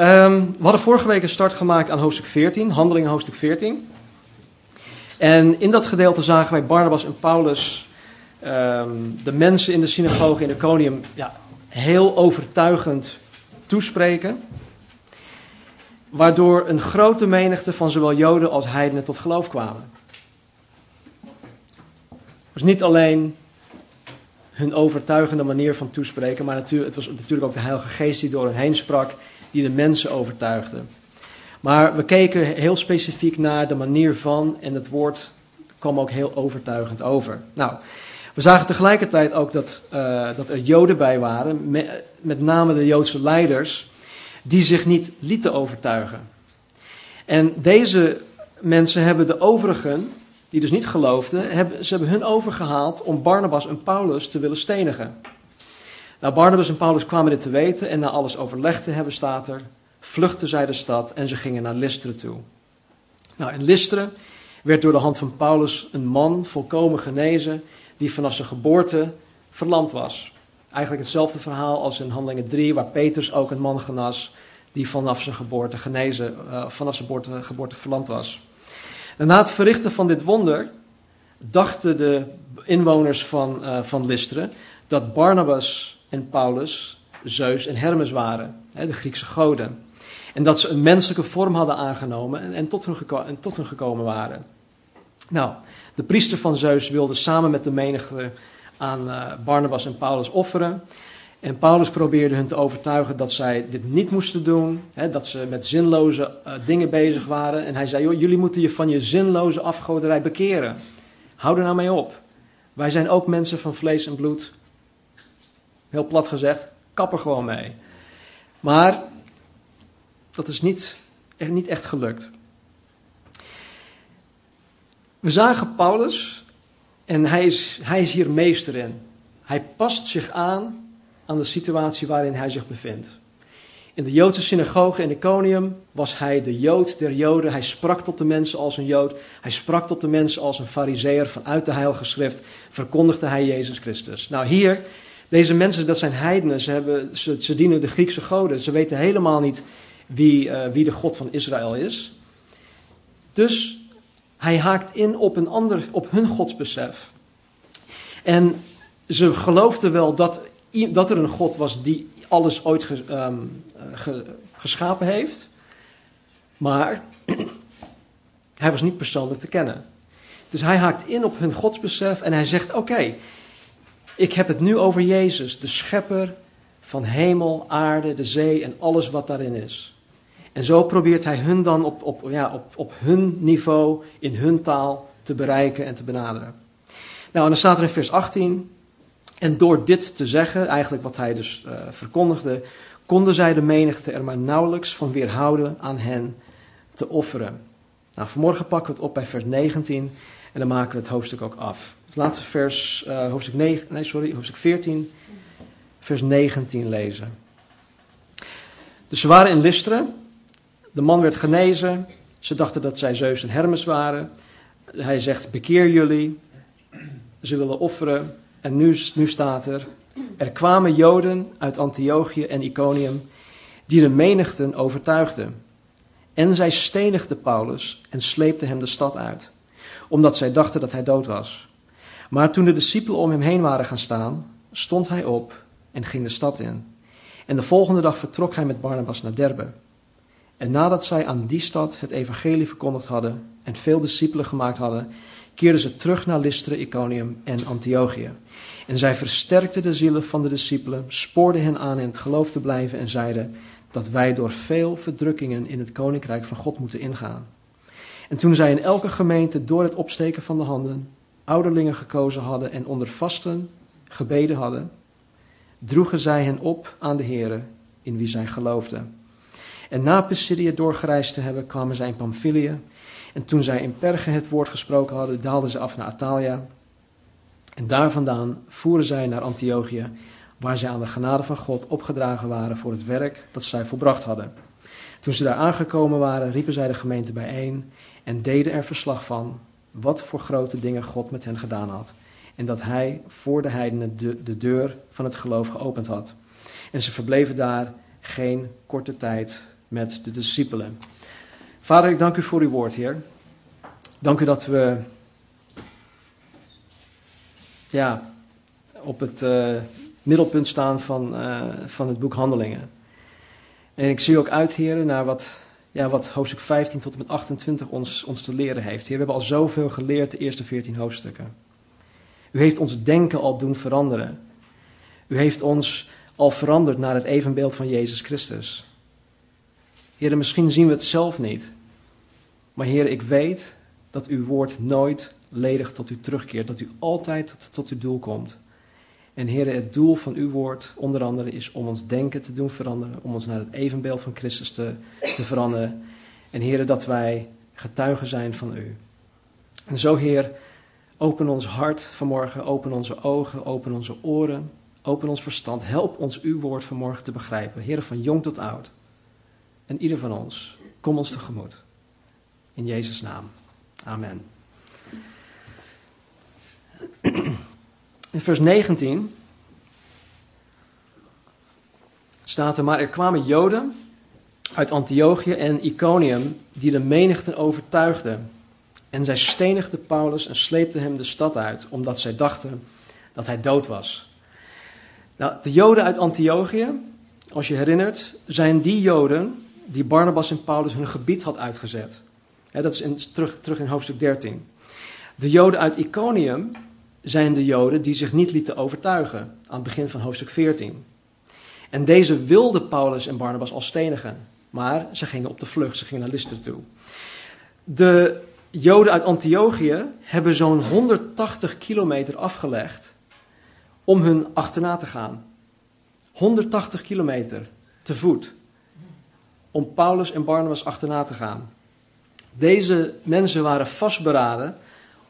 Ehm, we hadden vorige week een start gemaakt aan hoofdstuk 14, handelingen hoofdstuk 14. En in dat gedeelte zagen wij Barnabas en Paulus ehm, de mensen in de synagoge in Iconium ja, heel overtuigend toespreken. Waardoor een grote menigte van zowel Joden als heidenen tot geloof kwamen. Dus niet alleen hun overtuigende manier van toespreken, maar het was natuurlijk ook de Heilige Geest die door hen heen sprak, die de mensen overtuigde. Maar we keken heel specifiek naar de manier van en het woord kwam ook heel overtuigend over. Nou, we zagen tegelijkertijd ook dat, uh, dat er Joden bij waren, met, met name de Joodse leiders, die zich niet lieten overtuigen. En deze mensen hebben de overigen, die dus niet geloofden, hebben, ze hebben hun overgehaald om Barnabas en Paulus te willen stenigen. Nou, Barnabas en Paulus kwamen dit te weten en na alles overlegd te hebben, staat er, vluchtten zij de stad en ze gingen naar Listeren toe. Nou, in Listeren werd door de hand van Paulus een man volkomen genezen die vanaf zijn geboorte verlamd was. Eigenlijk hetzelfde verhaal als in Handelingen 3, waar Petrus ook een man genas die vanaf zijn geboorte genezen, uh, vanaf zijn geboorte, verlamd was. Na het verrichten van dit wonder dachten de inwoners van, uh, van Listeren dat Barnabas en Paulus Zeus en Hermes waren, de Griekse goden. En dat ze een menselijke vorm hadden aangenomen en, tot, hun en tot hun gekomen waren. Nou, de priester van Zeus wilde samen met de menigte aan uh, Barnabas en Paulus offeren. En Paulus probeerde hen te overtuigen dat zij dit niet moesten doen, hè, dat ze met zinloze uh, dingen bezig waren. En hij zei, jullie moeten je van je zinloze afgoderij bekeren. Hou er nou mee op. Wij zijn ook mensen van vlees en bloed. Heel plat gezegd, kap er gewoon mee. Maar dat is niet, niet echt gelukt. We zagen Paulus en hij is, hij is hier meester in. Hij past zich aan aan de situatie waarin hij zich bevindt. In de Joodse synagoge in Iconium was hij de Jood der Joden. Hij sprak tot de mensen als een Jood. Hij sprak tot de mensen als een Fariseer. Vanuit de Heilige Schrift verkondigde hij Jezus Christus. Nou, hier, deze mensen, dat zijn heidenen. Ze, hebben, ze, dienen de Griekse goden. Ze weten helemaal niet wie, uh, wie de God van Israël is. Dus hij haakt in op, een ander, op hun godsbesef. En ze geloofden wel dat, dat er een God was die alles ooit um, ge, geschapen heeft. Maar hij was niet persoonlijk te kennen. Dus hij haakt in op hun godsbesef en hij zegt: Oké, ik heb het nu over Jezus, de schepper van hemel, aarde, de zee en alles wat daarin is. En zo probeert hij hun dan op, op, ja, op, op hun niveau, in hun taal te bereiken en te benaderen. Nou, en dan staat er in vers 18. En door dit te zeggen, eigenlijk wat hij dus uh, verkondigde, konden zij de menigte er maar nauwelijks van weerhouden aan hen te offeren. Nou, vanmorgen pakken we het op bij vers 19 en dan maken we het hoofdstuk ook af. Het laatste vers, uh, hoofdstuk, 9, nee, sorry, hoofdstuk 14, vers 19 lezen. Dus ze waren in Listeren. De man werd genezen. Ze dachten dat zij Zeus en Hermes waren. Hij zegt: Bekeer jullie. Ze willen offeren. En nu, nu staat er: Er kwamen Joden uit Antiochië en Iconium. die de menigten overtuigden. En zij stenigden Paulus en sleepten hem de stad uit. Omdat zij dachten dat hij dood was. Maar toen de discipelen om hem heen waren gaan staan, stond hij op en ging de stad in. En de volgende dag vertrok hij met Barnabas naar Derbe. En nadat zij aan die stad het evangelie verkondigd hadden en veel discipelen gemaakt hadden, keerden ze terug naar Lystra, Iconium en Antiochië. En zij versterkten de zielen van de discipelen, spoorden hen aan in het geloof te blijven en zeiden dat wij door veel verdrukkingen in het koninkrijk van God moeten ingaan. En toen zij in elke gemeente door het opsteken van de handen ouderlingen gekozen hadden en onder vasten gebeden hadden, droegen zij hen op aan de Here in wie zij geloofden. En na Pisidië doorgereisd te hebben, kwamen zij in Pamphylië. En toen zij in Perge het woord gesproken hadden, daalden ze af naar Atalia. En daar vandaan voeren zij naar Antiochië, waar zij aan de genade van God opgedragen waren voor het werk dat zij volbracht hadden. Toen ze daar aangekomen waren, riepen zij de gemeente bijeen en deden er verslag van wat voor grote dingen God met hen gedaan had. En dat hij voor de heidenen de, de deur van het geloof geopend had. En ze verbleven daar geen korte tijd met de discipelen. Vader, ik dank u voor uw woord, Heer. Dank u dat we ja, op het uh, middelpunt staan van, uh, van het boek Handelingen. En ik zie ook uit, Heer, naar wat, ja, wat hoofdstuk 15 tot en met 28 ons, ons te leren heeft. Heer, we hebben al zoveel geleerd de eerste 14 hoofdstukken. U heeft ons denken al doen veranderen. U heeft ons al veranderd naar het evenbeeld van Jezus Christus. Heer, misschien zien we het zelf niet. Maar Heer, ik weet dat uw woord nooit ledig tot u terugkeert. Dat u altijd tot, tot uw doel komt. En Heer, het doel van uw woord onder andere is om ons denken te doen veranderen. Om ons naar het evenbeeld van Christus te, te veranderen. En Heer, dat wij getuigen zijn van u. En zo Heer, open ons hart vanmorgen, open onze ogen, open onze oren, open ons verstand. Help ons uw woord vanmorgen te begrijpen. Heer, van jong tot oud. En ieder van ons, kom ons tegemoet. In Jezus' naam. Amen. In vers 19 staat er, maar er kwamen Joden uit Antiochië en Iconium die de menigte overtuigden. En zij stenigden Paulus en sleepten hem de stad uit, omdat zij dachten dat hij dood was. Nou, de Joden uit Antiochië, als je herinnert, zijn die Joden die Barnabas en Paulus hun gebied had uitgezet. dat is terug, terug in hoofdstuk 13. De Joden uit Iconium zijn de Joden die zich niet lieten overtuigen aan het begin van hoofdstuk 14. En deze wilden Paulus en Barnabas al stenigen, maar ze gingen op de vlucht, ze gingen naar Lystra toe. De Joden uit Antiochië hebben zo'n 180 kilometer afgelegd om hun achterna te gaan. 180 kilometer te voet om Paulus en Barnabas achterna te gaan. Deze mensen waren vastberaden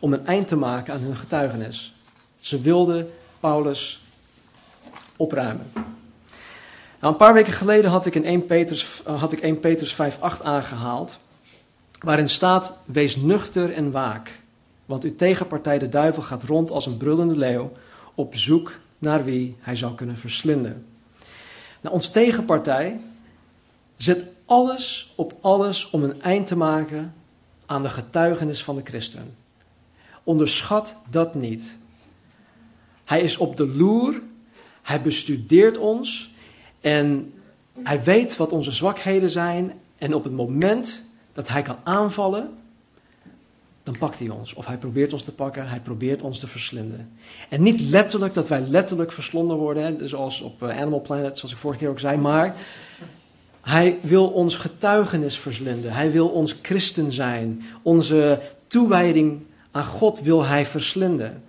om een eind te maken aan hun getuigenis. Ze wilden Paulus opruimen. Nou, een paar weken geleden had ik in 1 Petrus, uh, had ik 1 Petrus 5.8 aangehaald, waarin staat, wees nuchter en waak, want uw tegenpartij de duivel gaat rond als een brullende leeuw op zoek naar wie hij zou kunnen verslinden. Nou, ons tegenpartij zet alles op alles om een eind te maken aan de getuigenis van de christen. Onderschat dat niet. Hij is op de loer, hij bestudeert ons en hij weet wat onze zwakheden zijn. En op het moment dat hij kan aanvallen, dan pakt hij ons. Of hij probeert ons te pakken, hij probeert ons te verslinden. En niet letterlijk dat wij letterlijk verslonden worden, zoals op eh, Animal Planet, zoals ik vorige keer ook zei, maar hij wil ons getuigenis verslinden. Hij wil ons christen zijn. Onze toewijding aan God wil hij verslinden.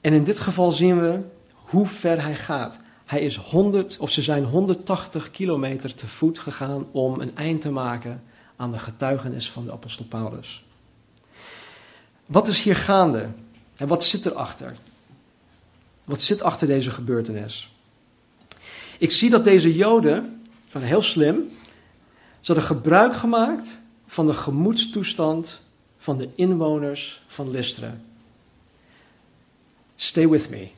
En in dit geval zien we hoe ver hij gaat. Hij is 100, of ze zijn 180 kilometer te voet gegaan om een eind te maken aan de getuigenis van de apostel Paulus. Wat is hier gaande? En wat zit erachter? Wat zit achter deze gebeurtenis? Ik zie dat deze Joden, waren heel slim, ze hadden gebruik gemaakt van de gemoedstoestand van de inwoners van Lystra. Stay with me.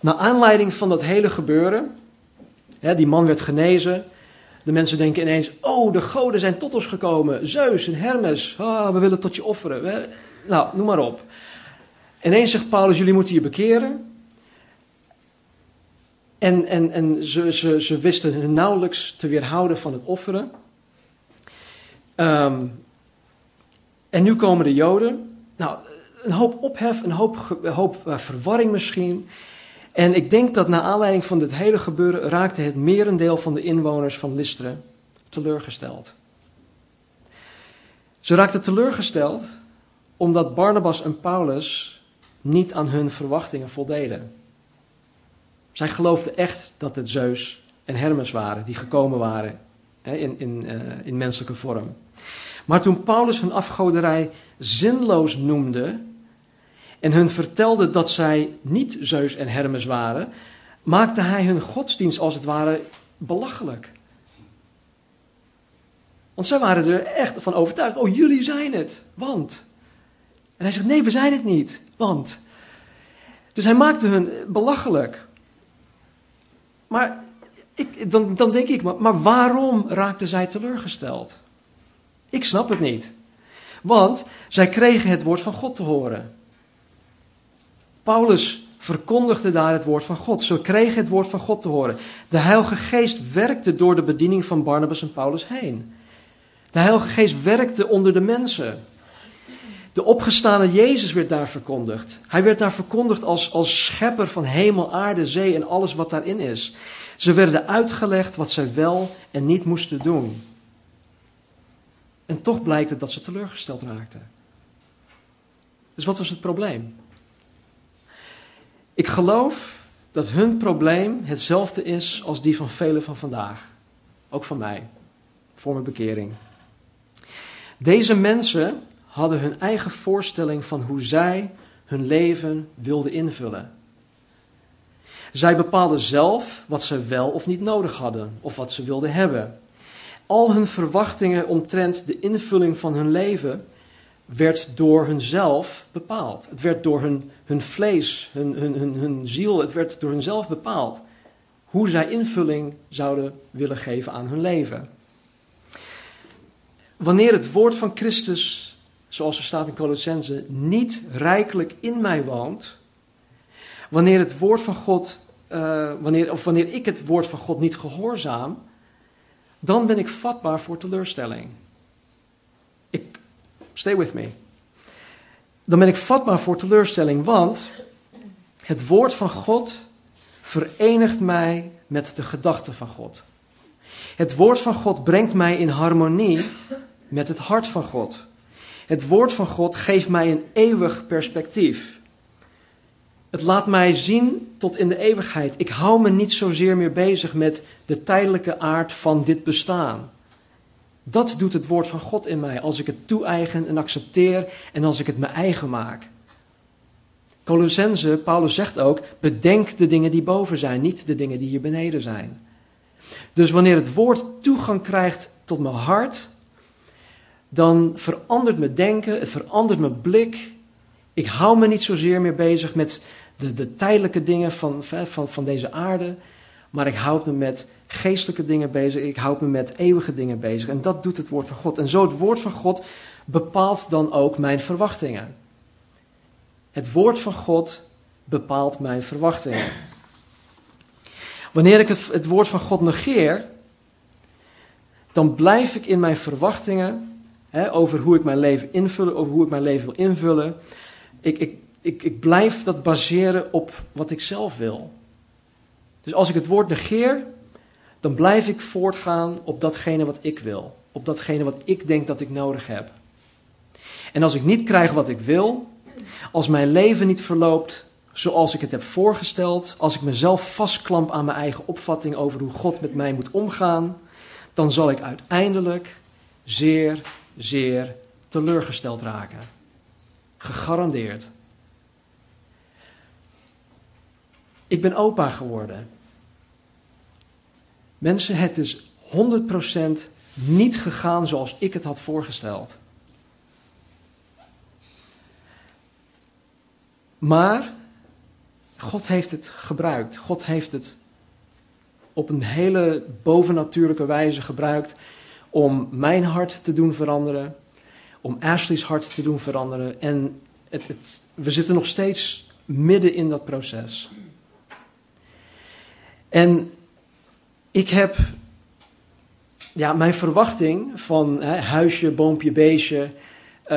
Naar aanleiding van dat hele gebeuren, hè, die man werd genezen. De mensen denken ineens: Oh, de goden zijn tot ons gekomen. Zeus en Hermes, ah, we willen tot je offeren. Nou, noem maar op. Ineens zegt Paulus: Jullie moeten je bekeren. En, en, en ze, ze, ze wisten nauwelijks te weerhouden van het offeren. Um, en nu komen de Joden. Nou, een hoop ophef, een hoop, hoop uh, verwarring misschien. En ik denk dat na aanleiding van dit hele gebeuren raakte het merendeel van de inwoners van Lystra teleurgesteld. Ze raakten teleurgesteld omdat Barnabas en Paulus niet aan hun verwachtingen voldeden. Zij geloofden echt dat het Zeus en Hermes waren die gekomen waren in, in, uh, in menselijke vorm. Maar toen Paulus hun afgoderij zinloos noemde en hun vertelde dat zij niet Zeus en Hermes waren, maakte hij hun godsdienst als het ware belachelijk. Want zij waren er echt van overtuigd. Oh, jullie zijn het, want. En hij zegt, nee, we zijn het niet, want. Dus hij maakte hun belachelijk. maar ik, dan, dan denk ik, maar, maar waarom raakte zij teleurgesteld? Ik snap het niet. Want zij kregen het woord van God te horen. Paulus verkondigde daar het woord van God. Ze kregen het woord van God te horen. De Heilige Geest werkte door de bediening van Barnabas en Paulus heen. De Heilige Geest werkte onder de mensen. De opgestane Jezus werd daar verkondigd. Hij werd daar verkondigd als, als schepper van hemel, aarde, zee en alles wat daarin is. Ze werden uitgelegd wat zij wel en niet moesten doen. En toch blijkt het dat ze teleurgesteld raakten. Dus wat was het probleem? Ik geloof dat hun probleem hetzelfde is als die van velen van vandaag. Ook van mij, voor mijn bekering. Deze mensen hadden hun eigen voorstelling van hoe zij hun leven wilden invullen. Zij bepaalden zelf wat ze wel of niet nodig hadden, of wat ze wilden hebben. Al hun verwachtingen omtrent de invulling van hun leven werd door hunzelf bepaald. Het werd door hun, hun vlees, hun, hun, hun, hun ziel, het werd door hunzelf bepaald. Hoe zij invulling zouden willen geven aan hun leven. Wanneer het woord van Christus, zoals er staat in Colossense, niet rijkelijk in mij woont, wanneer het woord van God, uh, wanneer, of wanneer ik het woord van God niet gehoorzaam, dan ben ik vatbaar voor teleurstelling. Ik, stay with me. Dan ben ik vatbaar voor teleurstelling, want het woord van God verenigt mij met de gedachten van God. Het woord van God brengt mij in harmonie met het hart van God. Het woord van God geeft mij een eeuwig perspectief. Het laat mij zien tot in de eeuwigheid. Ik hou me niet zozeer meer bezig met de tijdelijke aard van dit bestaan. Dat doet het woord van God in mij als ik het toe-eigen en accepteer en als ik het mijn eigen maak. Colossense, Paulus zegt ook, bedenk de dingen die boven zijn, niet de dingen die hier beneden zijn. Dus wanneer het woord toegang krijgt tot mijn hart, dan verandert mijn denken, het verandert mijn blik. Ik hou me niet zozeer meer bezig met de, de tijdelijke dingen van, van, van deze aarde, maar ik houd me met geestelijke dingen bezig, ik houd me met eeuwige dingen bezig. En dat doet het woord van God. En zo het woord van God bepaalt dan ook mijn verwachtingen. Het woord van God bepaalt mijn verwachtingen. Wanneer ik het, het woord van God negeer, dan blijf ik in mijn verwachtingen hè, over hoe ik mijn leven invullen, over hoe ik mijn leven wil invullen. Ik, ik, ik, ik blijf dat baseren op wat ik zelf wil. Dus als ik het woord negeer, dan blijf ik voortgaan op datgene wat ik wil. Op datgene wat ik denk dat ik nodig heb. En als ik niet krijg wat ik wil, als mijn leven niet verloopt zoals ik het heb voorgesteld, als ik mezelf vastklamp aan mijn eigen opvatting over hoe God met mij moet omgaan, dan zal ik uiteindelijk zeer, zeer teleurgesteld raken. Gegarandeerd. Ik ben opa geworden. Mensen, het is 100% niet gegaan zoals ik het had voorgesteld. Maar God heeft het gebruikt. God heeft het op een hele bovennatuurlijke wijze gebruikt om mijn hart te doen veranderen, om Ashley's hart te doen veranderen. En het, we zitten nog steeds midden in dat proces. En ik heb ja, mijn verwachting van hè, huisje, boompje, beestje. Uh,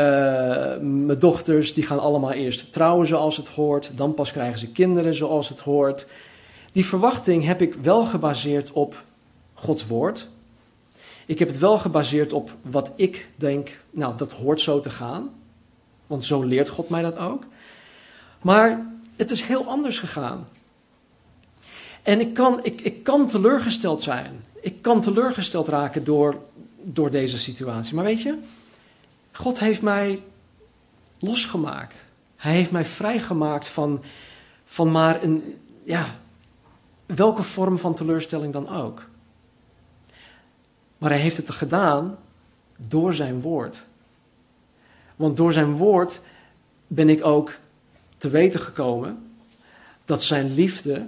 mijn dochters die gaan allemaal eerst trouwen zoals het hoort. Dan pas krijgen ze kinderen zoals het hoort. Die verwachting heb ik wel gebaseerd op Gods woord. Ik heb het wel gebaseerd op wat ik denk, nou dat hoort zo te gaan. Want zo leert God mij dat ook. Maar het is heel anders gegaan. En ik kan, ik, ik kan teleurgesteld zijn. Ik kan teleurgesteld raken door, door deze situatie. Maar weet je, God heeft mij losgemaakt. Hij heeft mij vrijgemaakt van, van maar een, ja, welke vorm van teleurstelling dan ook. Maar hij heeft het gedaan door zijn woord. Want door zijn woord ben ik ook te weten gekomen dat zijn liefde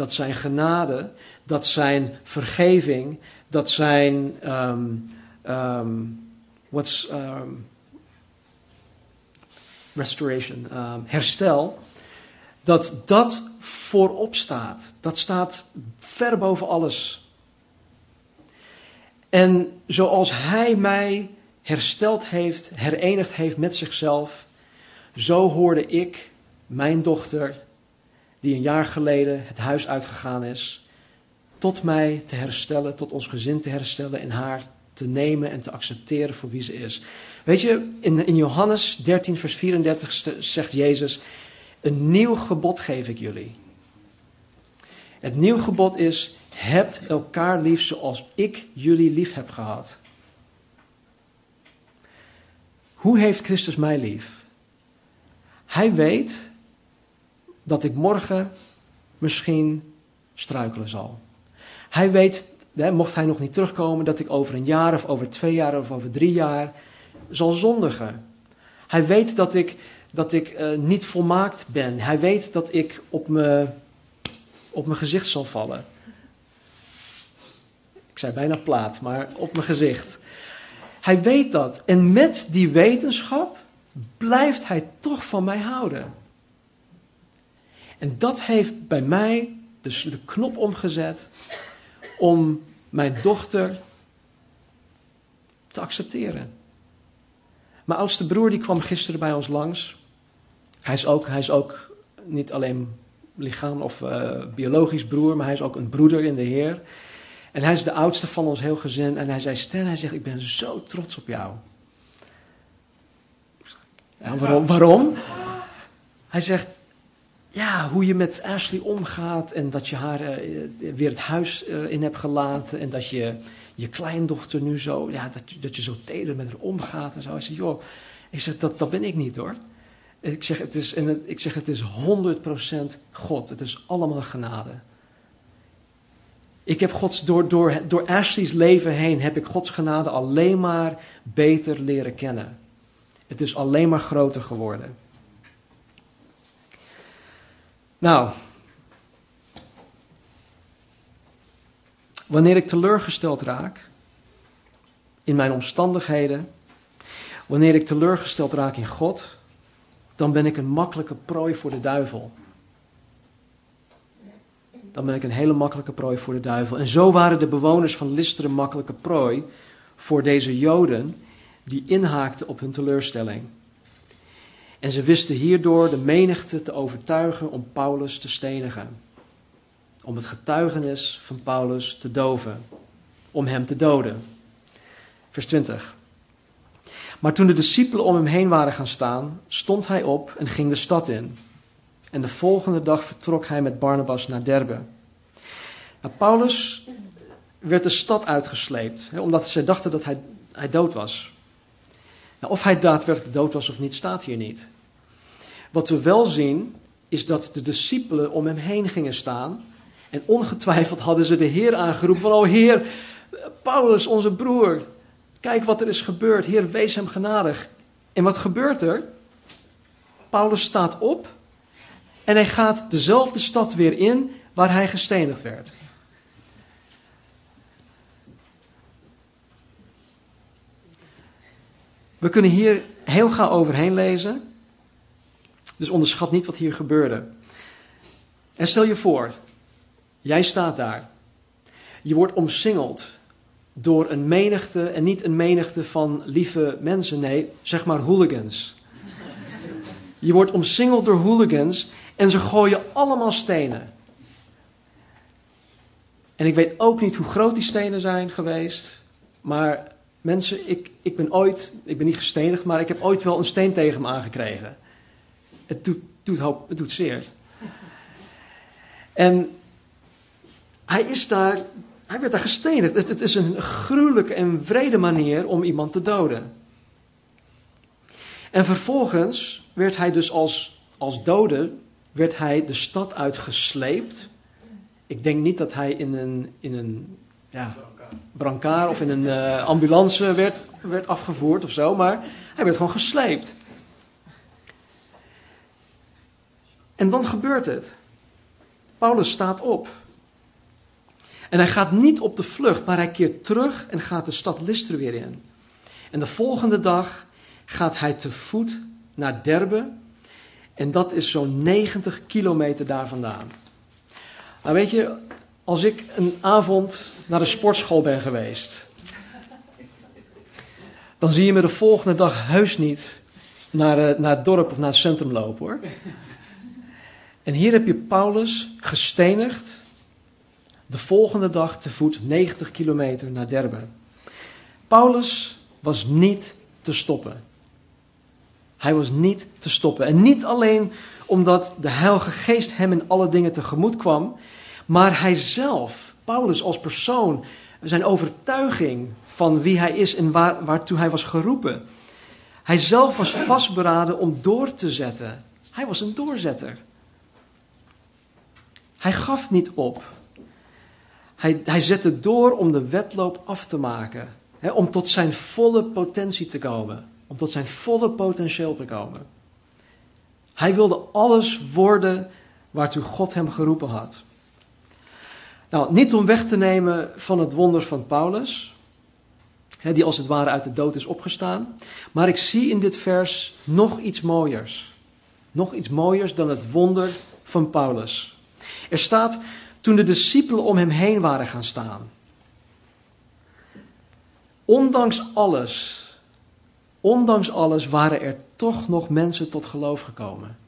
dat zijn genade, dat zijn vergeving, dat zijn um, um, what's um, restoration, herstel, dat dat voorop staat. Dat staat ver boven alles. En zoals Hij mij hersteld heeft, herenigd heeft met zichzelf, zo hoorde ik mijn dochter, die een jaar geleden het huis uitgegaan is, tot mij te herstellen, tot ons gezin te herstellen en haar te nemen en te accepteren voor wie ze is. Weet je, in, in Johannes 13, vers 34 zegt Jezus: Een nieuw gebod geef ik jullie. Het nieuw gebod is: hebt elkaar lief zoals ik jullie lief heb gehad. Hoe heeft Christus mij lief? Hij weet dat ik morgen misschien struikelen zal. Hij weet, mocht hij nog niet terugkomen, dat ik over een jaar of over twee jaar of over drie jaar zal zondigen. Hij weet dat ik, dat ik uh, niet volmaakt ben. Hij weet dat ik op, me, op mijn gezicht zal vallen. Ik zei bijna plaat, maar op mijn gezicht. Hij weet dat. En met die wetenschap blijft hij toch van mij houden. En dat heeft bij mij de knop omgezet om mijn dochter te accepteren. Mijn oudste broer die kwam gisteren bij ons langs. Hij is ook, hij is ook niet alleen lichaam of uh, biologisch broer, maar hij is ook een broeder in de Heer. En hij is de oudste van ons heel gezin. En hij zei, Sten, hij zegt, ik ben zo trots op jou. Waarom? waarom? Hij zegt, ja, hoe je met Ashley omgaat en dat je haar uh, weer het huis uh, in hebt gelaten en dat je je kleindochter nu zo, ja, dat, dat je zo teder met haar omgaat en zo. Hij zegt, joh, ik zeg, dat, dat ben ik niet hoor. Ik zeg, het is, en ik zeg, het is 100% God. Het is allemaal genade. Ik heb Gods, door, door, door Ashley's leven heen heb ik Gods genade alleen maar beter leren kennen. Het is alleen maar groter geworden. Nou, wanneer ik teleurgesteld raak in mijn omstandigheden, wanneer ik teleurgesteld raak in God, dan ben ik een makkelijke prooi voor de duivel dan ben ik een hele makkelijke prooi voor de duivel. En zo waren de bewoners van Lystra een makkelijke prooi voor deze Joden die inhaakten op hun teleurstelling. En ze wisten hierdoor de menigte te overtuigen om Paulus te stenigen. Om het getuigenis van Paulus te doven. Om hem te doden. Vers 20. Maar toen de discipelen om hem heen waren gaan staan, stond hij op en ging de stad in. En de volgende dag vertrok hij met Barnabas naar Derbe. Nou, Paulus werd de stad uitgesleept, hè, omdat ze dachten dat hij, hij dood was. Nou, of hij daadwerkelijk dood was of niet, staat hier niet. Wat we wel zien, is dat de discipelen om hem heen gingen staan. En ongetwijfeld hadden ze de Heer aangeroepen van, oh Heer, Paulus, onze broer, kijk wat er is gebeurd. Heer, wees hem genadig. En wat gebeurt er? Paulus staat op en hij gaat dezelfde stad weer in waar hij gestenigd werd. We kunnen hier heel gauw overheen lezen. Dus onderschat niet wat hier gebeurde. En stel je voor, jij staat daar. Je wordt omsingeld door een menigte, en niet een menigte van lieve mensen, nee, zeg maar hooligans. Je wordt omsingeld door hooligans en ze gooien allemaal stenen. En ik weet ook niet hoe groot die stenen zijn geweest. Maar mensen, ik, ik ben ooit, ik ben niet gestenigd, maar ik heb ooit wel een steen tegen me aangekregen. Het doet, doet, het doet zeer. En hij is daar, hij werd daar gestenigd. Het, het is een gruwelijke en vrede manier om iemand te doden. En vervolgens werd hij dus als, als dode werd hij de stad uitgesleept. Ik denk niet dat hij in een, in een ja, brancard of in een uh, ambulance werd, werd afgevoerd of zo, maar hij werd gewoon gesleept. En dan gebeurt het. Paulus staat op. En hij gaat niet op de vlucht, maar hij keert terug en gaat de stad Lystra weer in. En de volgende dag gaat hij te voet naar Derbe. En dat is zo'n 90 kilometer daar vandaan. Nou weet je, als ik een avond naar de sportschool ben geweest, dan zie je me de volgende dag heus niet naar, eh, naar het dorp of naar het centrum lopen hoor. En hier heb je Paulus gestenigd, de volgende dag te voet 90 kilometer naar Derbe. Paulus was niet te stoppen. Hij was niet te stoppen. En niet alleen omdat de Heilige Geest hem in alle dingen tegemoet kwam, maar hij zelf, Paulus als persoon, zijn overtuiging van wie hij is en waar, waartoe hij was geroepen. Hij zelf was vastberaden om door te zetten. Hij was een doorzetter. Hij gaf niet op. Hij, hij zette door om de wedloop af te maken. Om tot zijn volle potentie te komen. Om tot zijn volle potentieel te komen. Hij wilde alles worden waartoe God hem geroepen had. Nou, niet om weg te nemen van het wonder van Paulus, hè, die als het ware uit de dood is opgestaan, maar ik zie in dit vers nog iets mooiers. Nog iets mooiers dan het wonder van Paulus. Er staat, toen de discipelen om hem heen waren gaan staan. Ondanks alles, ondanks alles waren er toch nog mensen tot geloof gekomen.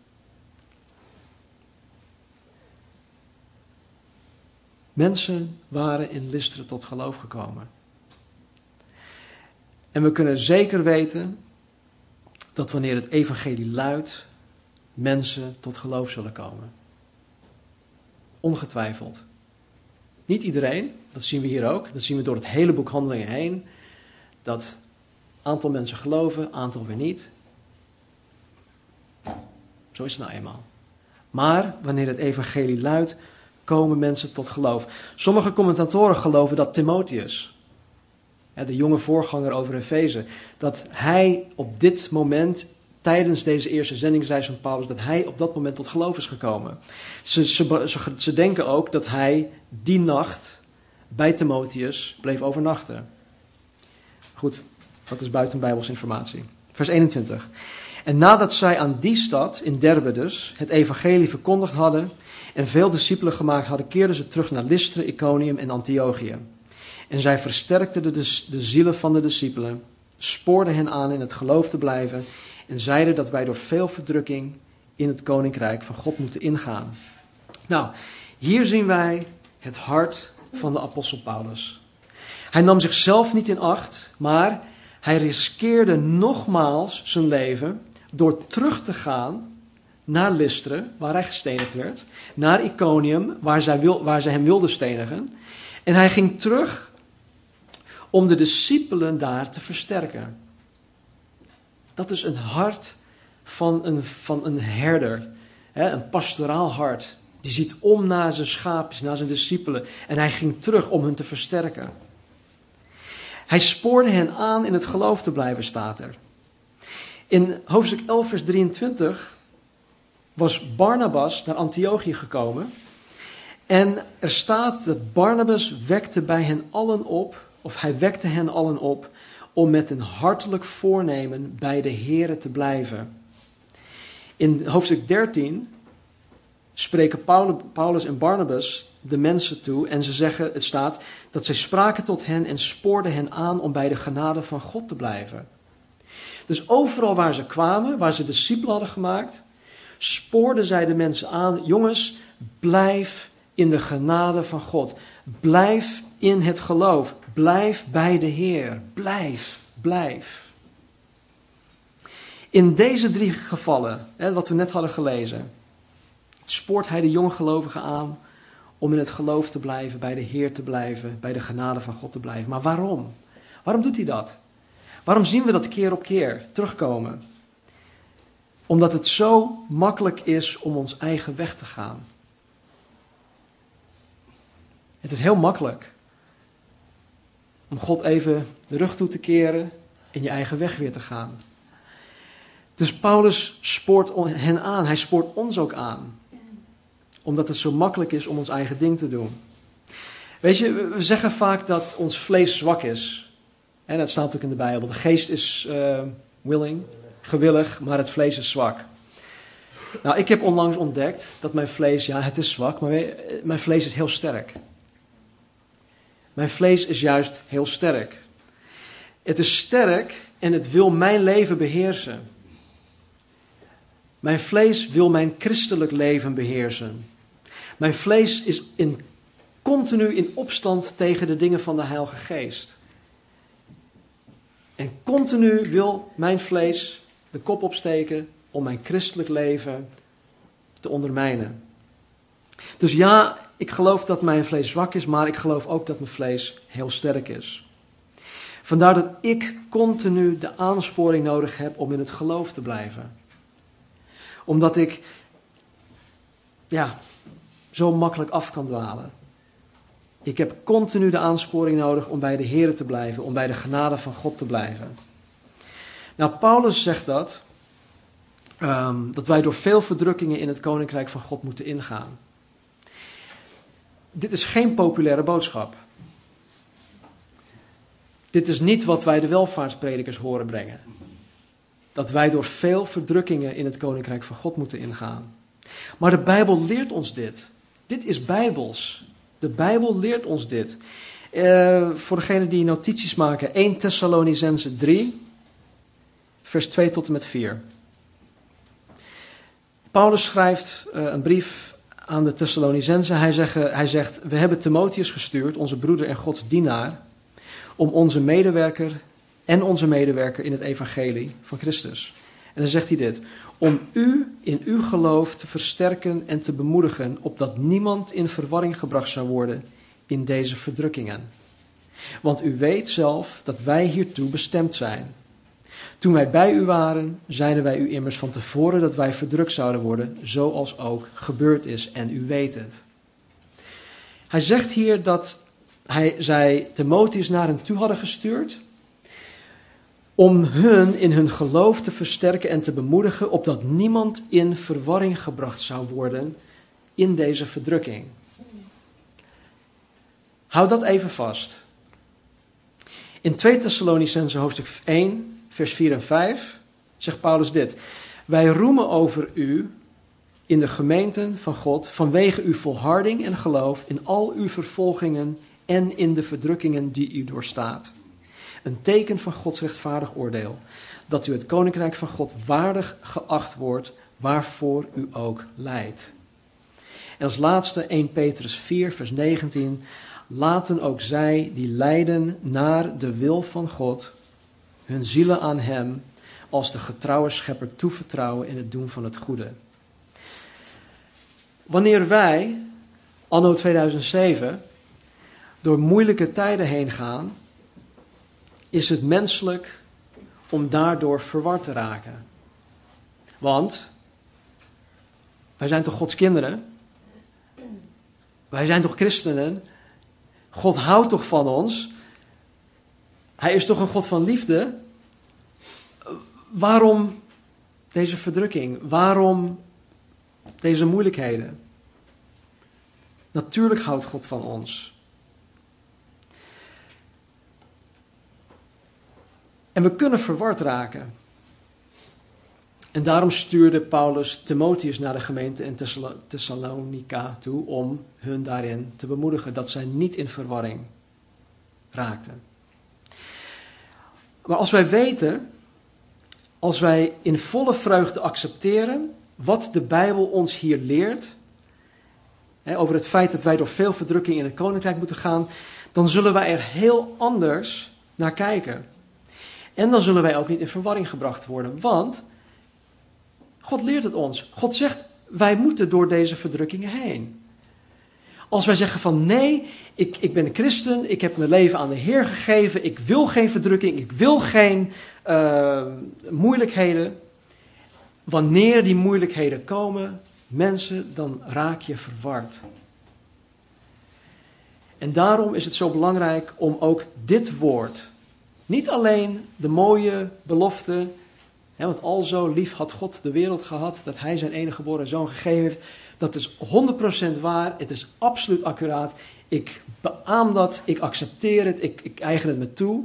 Mensen waren in Listeren tot geloof gekomen. En we kunnen zeker weten dat wanneer het evangelie luidt, mensen tot geloof zullen komen. Ongetwijfeld. Niet iedereen, dat zien we hier ook. Dat zien we door het hele boek Handelingen heen. Dat aantal mensen geloven, aantal weer niet. Zo is het nou eenmaal. Maar wanneer het evangelie luidt, komen mensen tot geloof. Sommige commentatoren geloven dat Timotheus, de jonge voorganger over Efeze, dat hij op dit moment, tijdens deze eerste zendingsreis van Paulus, dat hij op dat moment tot geloof is gekomen. Ze, ze, ze, denken ook dat hij die nacht bij Timotheus bleef overnachten. Goed, dat is buiten Bijbels informatie. Vers 21. En nadat zij aan die stad, in Derbe dus, het evangelie verkondigd hadden en veel discipelen gemaakt hadden, keerden ze terug naar Lystra, Iconium en Antiochië. En zij versterkten de, de zielen van de discipelen, spoorden hen aan in het geloof te blijven en zeiden dat wij door veel verdrukking in het koninkrijk van God moeten ingaan. Nou, hier zien wij het hart van de apostel Paulus. Hij nam zichzelf niet in acht, maar hij riskeerde nogmaals zijn leven door terug te gaan naar Lystre, waar hij gestenigd werd, naar Iconium, waar zij, wil, waar zij hem wilden stenigen. En hij ging terug om de discipelen daar te versterken. Dat is een hart van een, van een herder, hè, een pastoraal hart. Die ziet om naar zijn schaapjes, naar zijn discipelen. En hij ging terug om hen te versterken. Hij spoorde hen aan in het geloof te blijven, staat er. In hoofdstuk 11, vers 23 was Barnabas naar Antiochië gekomen. En er staat dat Barnabas wekte bij hen allen op, of hij wekte hen allen op, om met een hartelijk voornemen bij de Here te blijven. In hoofdstuk 13 spreken Paulus en Barnabas de mensen toe en ze zeggen, het staat, dat zij spraken tot hen en spoorden hen aan om bij de genade van God te blijven. Dus overal waar ze kwamen, waar ze discipelen hadden gemaakt, spoorden zij de mensen aan: jongens, blijf in de genade van God. Blijf in het geloof. Blijf bij de Heer. Blijf, blijf. In deze drie gevallen, hè, wat we net hadden gelezen, spoort hij de jonge gelovigen aan om in het geloof te blijven, bij de Heer te blijven, bij de genade van God te blijven. Maar waarom? Waarom doet hij dat? Waarom zien we dat keer op keer terugkomen? Omdat het zo makkelijk is om ons eigen weg te gaan. Het is heel makkelijk om God even de rug toe te keren en je eigen weg weer te gaan. Dus Paulus spoort hen aan, hij spoort ons ook aan Omdat het zo makkelijk is om ons eigen ding te doen. Weet je, we zeggen vaak dat ons vlees zwak is. En dat staat ook in de Bijbel. De geest is uh, willing, gewillig, maar het vlees is zwak. Nou, ik heb onlangs ontdekt dat mijn vlees, ja, het is zwak, maar mijn vlees is heel sterk. Mijn vlees is juist heel sterk. Het is sterk en het wil mijn leven beheersen. Mijn vlees wil mijn christelijk leven beheersen. Mijn vlees is in, continu in opstand tegen de dingen van de Heilige Geest. En continu wil mijn vlees de kop opsteken om mijn christelijk leven te ondermijnen. Dus ja, ik geloof dat mijn vlees zwak is, maar ik geloof ook dat mijn vlees heel sterk is. Vandaar dat ik continu de aansporing nodig heb om in het geloof te blijven. Omdat ik ja, zo makkelijk af kan dwalen. Ik heb continu de aansporing nodig om bij de Heer te blijven, om bij de genade van God te blijven. Nou, Paulus zegt dat, um, dat wij door veel verdrukkingen in het koninkrijk van God moeten ingaan. Dit is geen populaire boodschap. Dit is niet wat wij de welvaartspredikers horen brengen. Dat wij door veel verdrukkingen in het koninkrijk van God moeten ingaan. Maar de Bijbel leert ons dit. Dit is bijbels. De Bijbel leert ons dit. Uh, voor degenen die notities maken, 1 Thessalonicense 3, vers 2 tot en met 4. Paulus schrijft uh, een brief aan de Thessalonicense. Hij, hij zegt, we hebben Timotheus gestuurd, onze broeder en Gods dienaar, om onze medewerker en onze medewerker in het evangelie van Christus. En dan zegt hij dit, om u in uw geloof te versterken en te bemoedigen, opdat niemand in verwarring gebracht zou worden in deze verdrukkingen. Want u weet zelf dat wij hiertoe bestemd zijn. Toen wij bij u waren, zeiden wij u immers van tevoren dat wij verdrukt zouden worden, zoals ook gebeurd is, en u weet het. Hij zegt hier dat hij, zij Timotheus naar hen toe hadden gestuurd, om hun in hun geloof te versterken en te bemoedigen, opdat niemand in verwarring gebracht zou worden in deze verdrukking. Houd dat even vast. In 2 Thessalonicense hoofdstuk 1, vers 4 en 5 zegt Paulus dit. Wij roemen over u in de gemeenten van God vanwege uw volharding en geloof in al uw vervolgingen en in de verdrukkingen die u doorstaat. Een teken van Gods rechtvaardig oordeel, dat u het koninkrijk van God waardig geacht wordt, waarvoor u ook leidt. En als laatste 1 Petrus 4, vers 19. Laten ook zij die lijden naar de wil van God, hun zielen aan Hem, als de getrouwe schepper toevertrouwen in het doen van het goede. Wanneer wij, anno 2007, door moeilijke tijden heen gaan, is het menselijk om daardoor verward te raken. Want wij zijn toch Gods kinderen? Wij zijn toch christenen? God houdt toch van ons? Hij is toch een God van liefde? Waarom deze verdrukking? Waarom deze moeilijkheden? Natuurlijk houdt God van ons. En we kunnen verward raken. En daarom stuurde Paulus Timotheus naar de gemeente in Thessalonica toe om hun daarin te bemoedigen dat zij niet in verwarring raakten. Maar als wij weten, als wij in volle vreugde accepteren wat de Bijbel ons hier leert, hè, over het feit dat wij door veel verdrukking in het koninkrijk moeten gaan, dan zullen wij er heel anders naar kijken. En dan zullen wij ook niet in verwarring gebracht worden, want God leert het ons. God zegt, wij moeten door deze verdrukkingen heen. Als wij zeggen van nee, ik, ik ben een christen, ik heb mijn leven aan de Heer gegeven, ik wil geen verdrukking, ik wil geen uh, moeilijkheden. Wanneer die moeilijkheden komen, mensen, dan raak je verward. En daarom is het zo belangrijk om ook dit woord niet alleen de mooie belofte, hè, want al zo lief had God de wereld gehad dat hij zijn enige geboren zoon gegeven heeft. Dat is 100% waar, het is absoluut accuraat. Ik beaam dat, ik accepteer het, ik, ik eigen het me toe.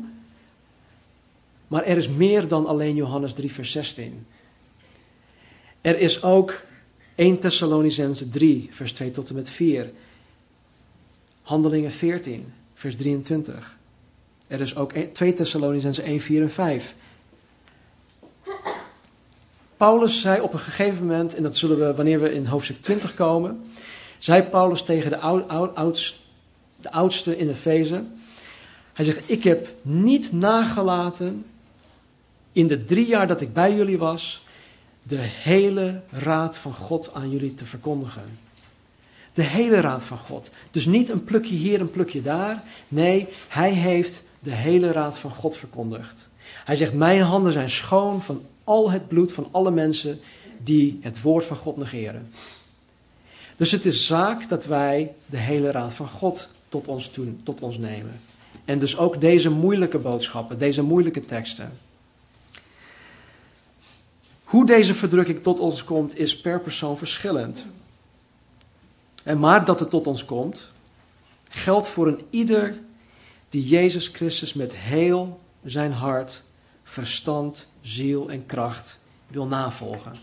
Maar er is meer dan alleen Johannes 3, vers 16. Er is ook 1 Thessalonicense 3, vers 2 tot en met 4. Handelingen 14, vers 23. Er is ook 2 Thessalonicense 1, 4 en 5. Paulus zei op een gegeven moment, en dat zullen we wanneer we in hoofdstuk 20 komen, zei Paulus tegen de, oud, de oudste in de Fezen. Hij zegt, ik heb niet nagelaten in de drie jaar dat ik bij jullie was, de hele raad van God aan jullie te verkondigen. De hele raad van God. Dus niet een plukje hier, een plukje daar. Nee, hij heeft de hele raad van God verkondigd. Hij zegt: Mijn handen zijn schoon van al het bloed van alle mensen die het woord van God negeren. Dus het is zaak dat wij de hele raad van God tot ons, tot ons nemen. En dus ook deze moeilijke boodschappen, deze moeilijke teksten. Hoe deze verdrukking tot ons komt, is per persoon verschillend. En maar dat het tot ons komt, geldt voor een ieder die Jezus Christus met heel zijn hart, verstand, ziel en kracht wil navolgen.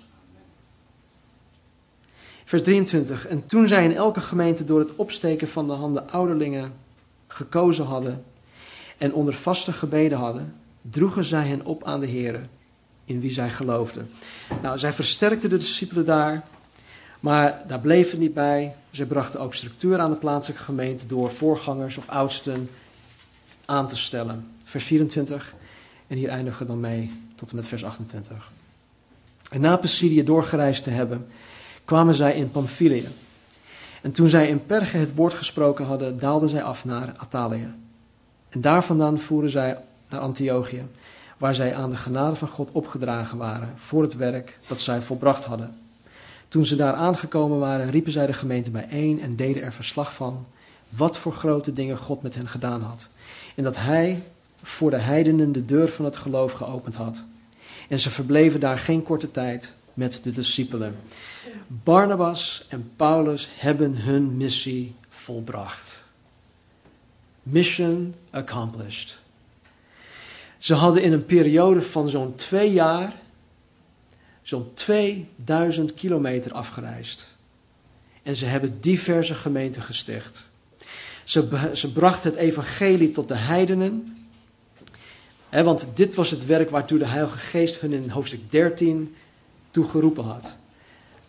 Vers 23. En toen zij in elke gemeente door het opsteken van de handen ouderlingen gekozen hadden en onder vaste gebeden hadden, droegen zij hen op aan de Here in wie zij geloofden. Nou, zij versterkten de discipelen daar, maar daar bleef het niet bij. Zij brachten ook structuur aan de plaatselijke gemeente door voorgangers of oudsten aan te stellen. Vers 24, en hier eindigen we dan mee tot en met vers 28. En na Pisidië doorgereisd te hebben, kwamen zij in Pamphylië. En toen zij in Perge het woord gesproken hadden, daalden zij af naar Atalië. En daar vandaan voeren zij naar Antiochië waar zij aan de genade van God opgedragen waren voor het werk dat zij volbracht hadden. Toen ze daar aangekomen waren, riepen zij de gemeente bijeen en deden er verslag van wat voor grote dingen God met hen gedaan had. En dat hij voor de heidenen de deur van het geloof geopend had. En ze verbleven daar geen korte tijd met de discipelen. Barnabas en Paulus hebben hun missie volbracht. Mission accomplished. Ze hadden in een periode van zo'n twee jaar zo'n 2000 kilometer afgereisd. En ze hebben diverse gemeenten gesticht. Ze, ze brachten het evangelie tot de heidenen. Want dit was het werk waartoe de Heilige Geest hun in hoofdstuk 13 toegeroepen had.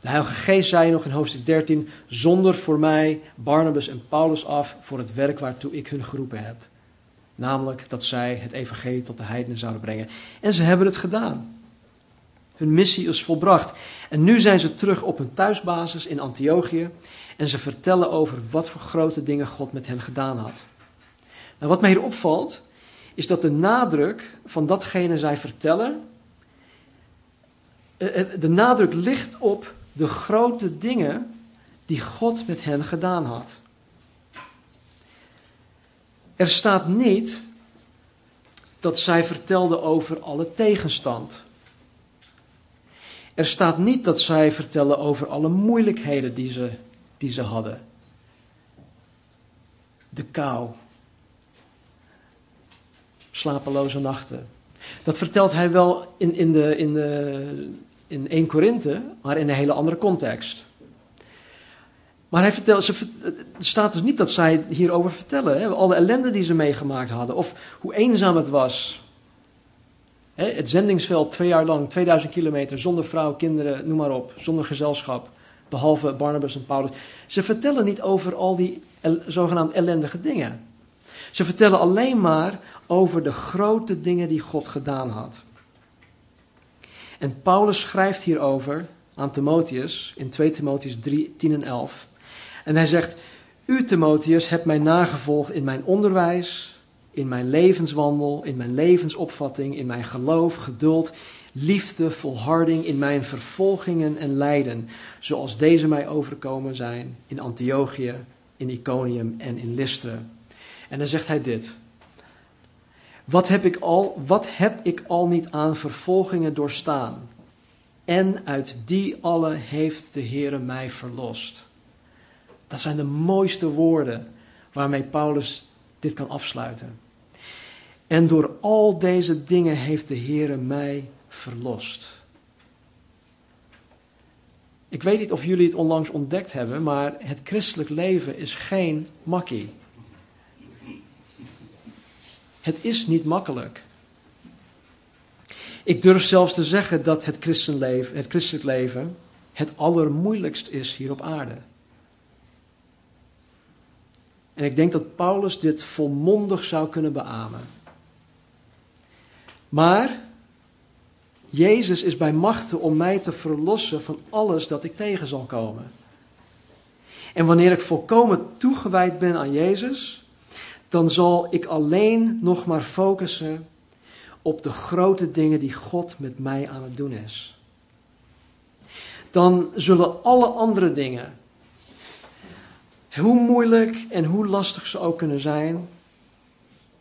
De Heilige Geest zei nog in hoofdstuk 13: Zonder voor mij Barnabas en Paulus af voor het werk waartoe ik hun geroepen heb. Namelijk dat zij het evangelie tot de heidenen zouden brengen. En ze hebben het gedaan. Hun missie is volbracht. En nu zijn ze terug op hun thuisbasis in Antiochië. En ze vertellen over wat voor grote dingen God met hen gedaan had. Nou, wat mij hier opvalt, is dat de nadruk van datgene zij vertellen. Eh, eh, de nadruk ligt op de grote dingen die God met hen gedaan had. Er staat niet dat zij vertelde over alle tegenstand. Er staat niet dat zij vertellen over alle moeilijkheden die ze, die ze hadden. De kou. Slapeloze nachten. Dat vertelt hij wel in, in, de, in, de, in 1 Korinthe, maar in een hele andere context. Maar hij vertelt, ze, het staat dus niet dat zij hierover vertellen. Hè? Alle ellende die ze meegemaakt hadden. Of hoe eenzaam het was. Hè? Het zendingsveld twee jaar lang, 2000 kilometer, zonder vrouw, kinderen, noem maar op. Zonder gezelschap. Behalve Barnabas en Paulus. Ze vertellen niet over al die zogenaamd ellendige dingen. Ze vertellen alleen maar over de grote dingen die God gedaan had. En Paulus schrijft hierover aan Timotheus in 2 Timotheus 3, 10 en 11. En hij zegt, u Timotheus hebt mij nagevolgd in mijn onderwijs, in mijn levenswandel, in mijn levensopvatting, in mijn geloof, geduld, liefde, volharding, in mijn vervolgingen en lijden, zoals deze mij overkomen zijn in Antiochië, in Iconium en in Lystra. En dan zegt hij dit. Wat heb ik al, wat heb ik al niet aan vervolgingen doorstaan? En uit die alle heeft de Heere mij verlost. Dat zijn de mooiste woorden waarmee Paulus dit kan afsluiten. En door al deze dingen heeft de Heere mij verlost. Ik weet niet of jullie het onlangs ontdekt hebben, maar het christelijk leven is geen makkie. Het is niet makkelijk. Ik durf zelfs te zeggen dat het, christenleven, het christelijk leven het allermoeilijkst is hier op aarde. En ik denk dat Paulus dit volmondig zou kunnen beamen. Maar Jezus is bij machten om mij te verlossen van alles dat ik tegen zal komen. En wanneer ik volkomen toegewijd ben aan Jezus, dan zal ik alleen nog maar focussen op de grote dingen die God met mij aan het doen is. Dan zullen alle andere dingen, hoe moeilijk en hoe lastig ze ook kunnen zijn,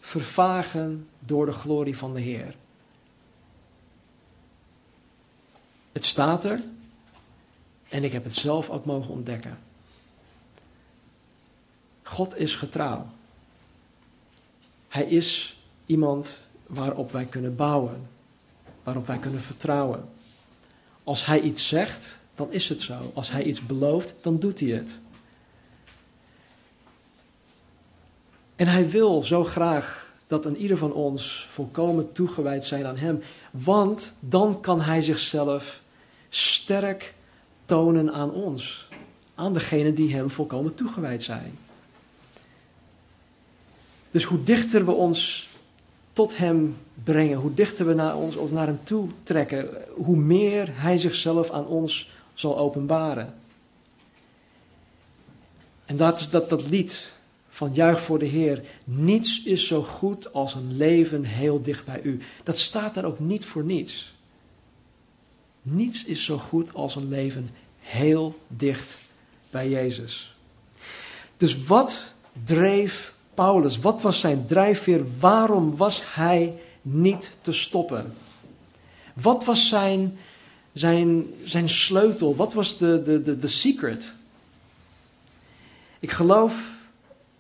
vervagen door de glorie van de Heer. Het staat er en ik heb het zelf ook mogen ontdekken. God is getrouw. Hij is iemand waarop wij kunnen bouwen, waarop wij kunnen vertrouwen. Als Hij iets zegt, dan is het zo. Als Hij iets belooft, dan doet Hij het. En Hij wil zo graag dat een ieder van ons volkomen toegewijd zijn aan Hem, want dan kan Hij zichzelf sterk tonen aan ons, aan degenen die Hem volkomen toegewijd zijn. Dus hoe dichter we ons tot Hem brengen, hoe dichter we naar, ons, naar Hem toe trekken, hoe meer Hij zichzelf aan ons zal openbaren. En dat is dat, dat lied van Juich voor de Heer. Niets is zo goed als een leven heel dicht bij U. Dat staat daar ook niet voor niets. Niets is zo goed als een leven heel dicht bij Jezus. Dus wat dreef Paulus? Wat was zijn drijfveer? Waarom was hij niet te stoppen? Wat was zijn, zijn, zijn sleutel? Wat was de, de, de, de secret? Ik geloof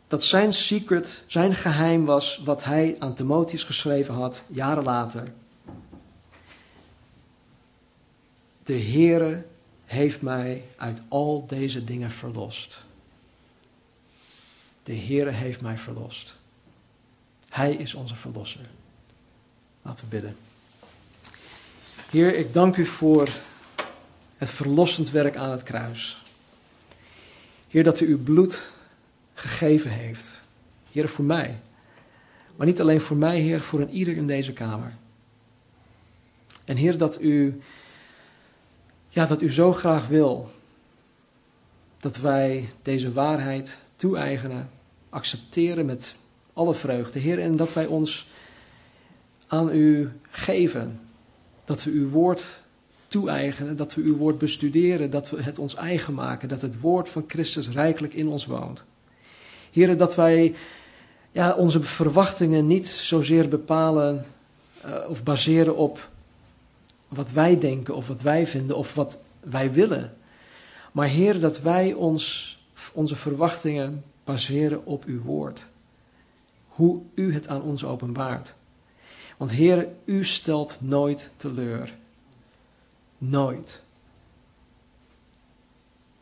dat zijn secret, zijn geheim was wat hij aan Timotheus geschreven had, jaren later. De Heere heeft mij uit al deze dingen verlost. De Heere heeft mij verlost. Hij is onze verlosser. Laten we bidden. Heer, ik dank u voor het verlossend werk aan het kruis. Heer, dat u uw bloed gegeven heeft. Heer, voor mij. Maar niet alleen voor mij, Heer, voor een ieder in deze kamer. En Heer, dat u, ja, dat u zo graag wil dat wij deze waarheid toe-eigenen, accepteren met alle vreugde, Heer, en dat wij ons aan u geven. Dat we uw woord toe-eigenen, dat we uw woord bestuderen, dat we het ons eigen maken, dat het woord van Christus rijkelijk in ons woont. Heren, dat wij ja, onze verwachtingen niet zozeer bepalen uh, of baseren op wat wij denken of wat wij vinden of wat wij willen. Maar Heer, dat wij ons, onze verwachtingen baseren op uw woord. Hoe u het aan ons openbaart. Want Heer, u stelt nooit teleur. Nooit.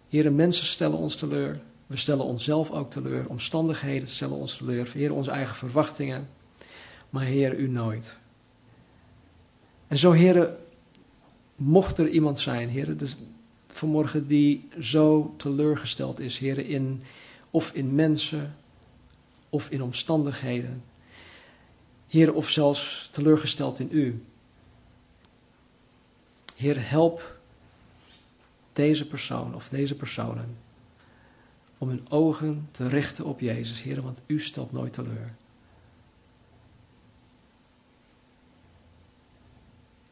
Heer, mensen stellen ons teleur. We stellen onszelf ook teleur. Omstandigheden stellen ons teleur. Heer, onze eigen verwachtingen. Maar Heer, u nooit. En zo, Heer, mocht er iemand zijn, Heer, dus vanmorgen die zo teleurgesteld is, Heer, in, of in mensen, of in omstandigheden. Heer, of zelfs teleurgesteld in u. Heer, help deze persoon of deze personen om hun ogen te richten op Jezus, Heer, want u stelt nooit teleur.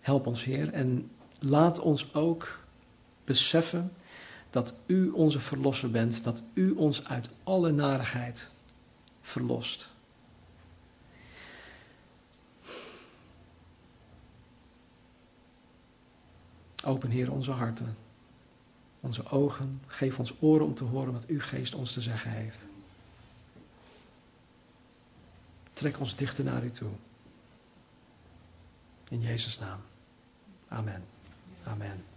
Help ons, Heer, en laat ons ook beseffen dat u onze verlosser bent, dat u ons uit alle narigheid verlost. open, Heer, onze harten, onze ogen. Geef ons oren om te horen wat uw geest ons te zeggen heeft. Trek ons dichter naar u toe. In Jezus' naam. Amen. Amen.